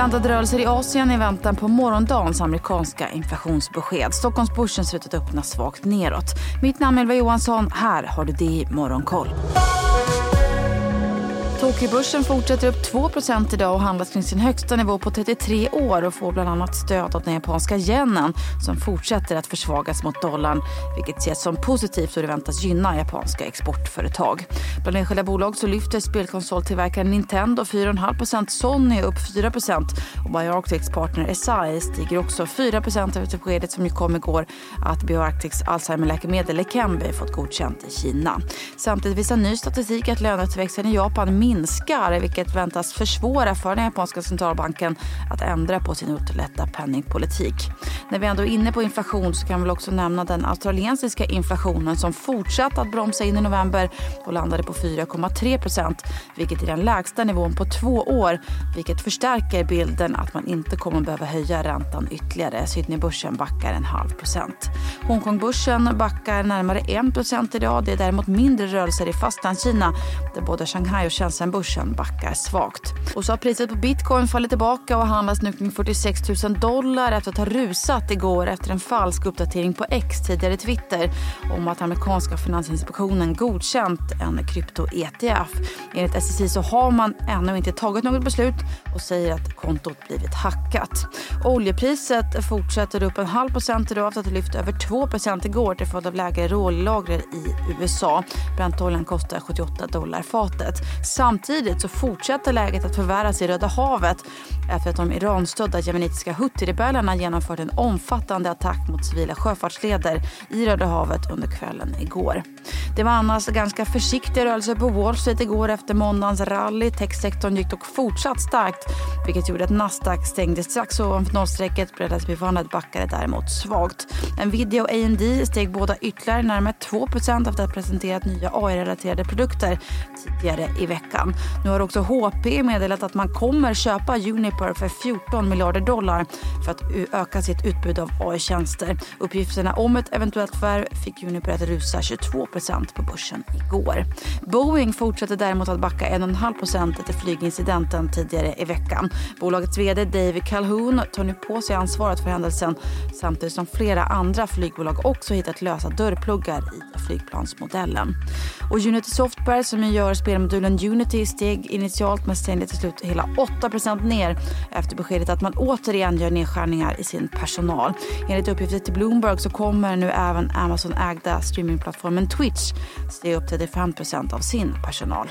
Blandade rörelser i Asien i väntan på morgondagens amerikanska inflationsbesked. Stockholmsbörsen ser ut att öppna svagt neråt. Mitt namn är Ylva Johansson. Här har du det i Morgonkoll. Tokyobörsen fortsätter upp 2% idag och handlas kring sin högsta nivå på 33 år och får bland annat stöd av den japanska yenen som fortsätter att försvagas mot dollarn vilket ses som positivt och det väntas gynna japanska exportföretag. Bland enskilda bolag så lyfter spelkonsoltillverkaren Nintendo 4,5% Sony upp 4% och BioArctics partner Esai stiger också 4% efter beskedet som kom igår att BioArctics Alzheimer-läkemedel Leqembi fått godkänt i Kina. Samtidigt visar ny statistik att lönetillväxten i Japan minskar vilket väntas försvåra för den japanska centralbanken att ändra på sin underlätta penningpolitik. När vi ändå är inne på inflation så kan vi också nämna den australiensiska inflationen som fortsatt att bromsa in i november och landade på 4,3 procent vilket är den lägsta nivån på två år vilket förstärker bilden att man inte kommer behöva höja räntan ytterligare. Sydneybörsen backar en halv procent. Hongkongbörsen backar närmare 1 procent idag. Det är däremot mindre rörelser i Fastlandskina där både Shanghai och sen börsen backar svagt. Och så har priset på bitcoin fallit tillbaka och handlas nu kring 46 000 dollar efter att ha rusat igår efter en falsk uppdatering på X, tidigare Twitter, om att amerikanska finansinspektionen godkänt en krypto-ETF. Enligt SEC så har man ännu inte tagit något beslut och säger att kontot blivit hackat. Oljepriset fortsätter upp en halv procent idag efter att det lyft över 2 procent igår till följd av lägre rålager i USA. Brentoljan kostar 78 dollar fatet. Samtidigt så fortsätter läget att förvärras i Röda havet efter att de Iranstödda jemenitiska huthirebellerna genomfört en omfattande attack mot civila sjöfartsleder i Röda havet under kvällen igår. Det var annars ganska försiktiga rörelser på Wall Street igår efter måndagens rally. Techsektorn gick dock fortsatt starkt vilket gjorde att Nasdaq stängde strax ovanför nollstrecket. Bredasby Vandet backade däremot svagt. Nvidia och AMD steg båda ytterligare närmare 2% efter att ha presenterat nya AI-relaterade produkter tidigare i veckan. Nu har också HP meddelat att man kommer köpa Uniper för 14 miljarder dollar för att öka sitt utbud av AI-tjänster. Uppgifterna om ett eventuellt förvärv fick Uniper att rusa 22 på börsen igår. Boeing fortsätter däremot att backa 1,5% efter flygincidenten tidigare i veckan. Bolagets vd David Calhoun tar nu på sig ansvaret för händelsen samtidigt som flera andra flygbolag också hittat lösa dörrpluggar i flygplansmodellen. Och Unity Software som gör spelmodulen Unity steg initialt men stängde till slut hela 8% ner efter beskedet att man återigen gör nedskärningar i sin personal. Enligt uppgifter till Bloomberg så kommer nu även Amazon-ägda streamingplattformen Twitch säga upp 35% av sin personal.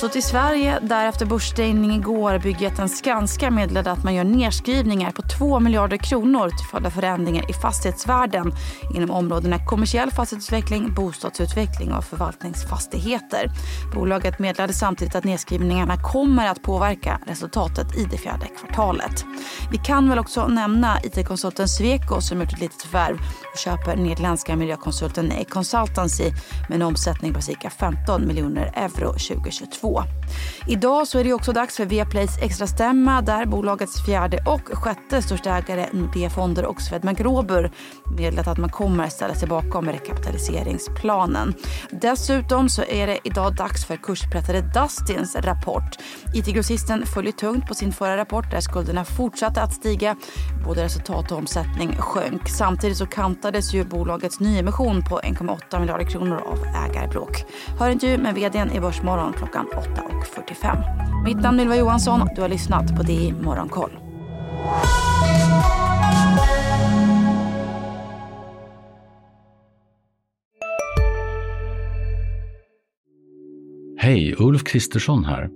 Så till Sverige, där efter börsstängning igår byggjätten Skanska meddelade att man gör nedskrivningar på 2 miljarder kronor till följd av förändringar i fastighetsvärden inom områdena kommersiell fastighetsutveckling, bostadsutveckling och förvaltningsfastigheter. Bolaget meddelade samtidigt att nedskrivningarna kommer att påverka resultatet i det fjärde kvartalet. Vi kan väl också nämna IT-konsulten Sweco som gjort ett litet förvärv och köper nederländska miljökonsulten Consultancy med en omsättning på cirka 15 miljoner euro 2022. gå. Idag så är det också dags för Viaplays extra stämma där bolagets fjärde och sjätte största ägare NP Fonder och Swedbank Robur meddelat att man kommer att ställa sig bakom rekapitaliseringsplanen. Dessutom så är det idag dags för kursprättare Dustins rapport. IT-grossisten följer tungt på sin förra rapport där skulderna fortsatte att stiga. Både resultat och omsättning sjönk. Samtidigt så kantades ju bolagets nyemission på 1,8 miljarder kronor av ägarbråk. Hör intervju med vdn i Börsmorgon klockan 8. 8.45. Mitt namn är Ylva Johansson. Du har lyssnat på DI Morgonkoll. Hej, Ulf Kristersson här.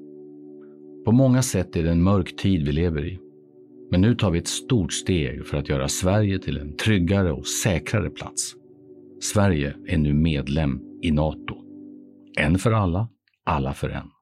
På många sätt är det en mörk tid vi lever i. Men nu tar vi ett stort steg för att göra Sverige till en tryggare och säkrare plats. Sverige är nu medlem i Nato. En för alla, alla för en.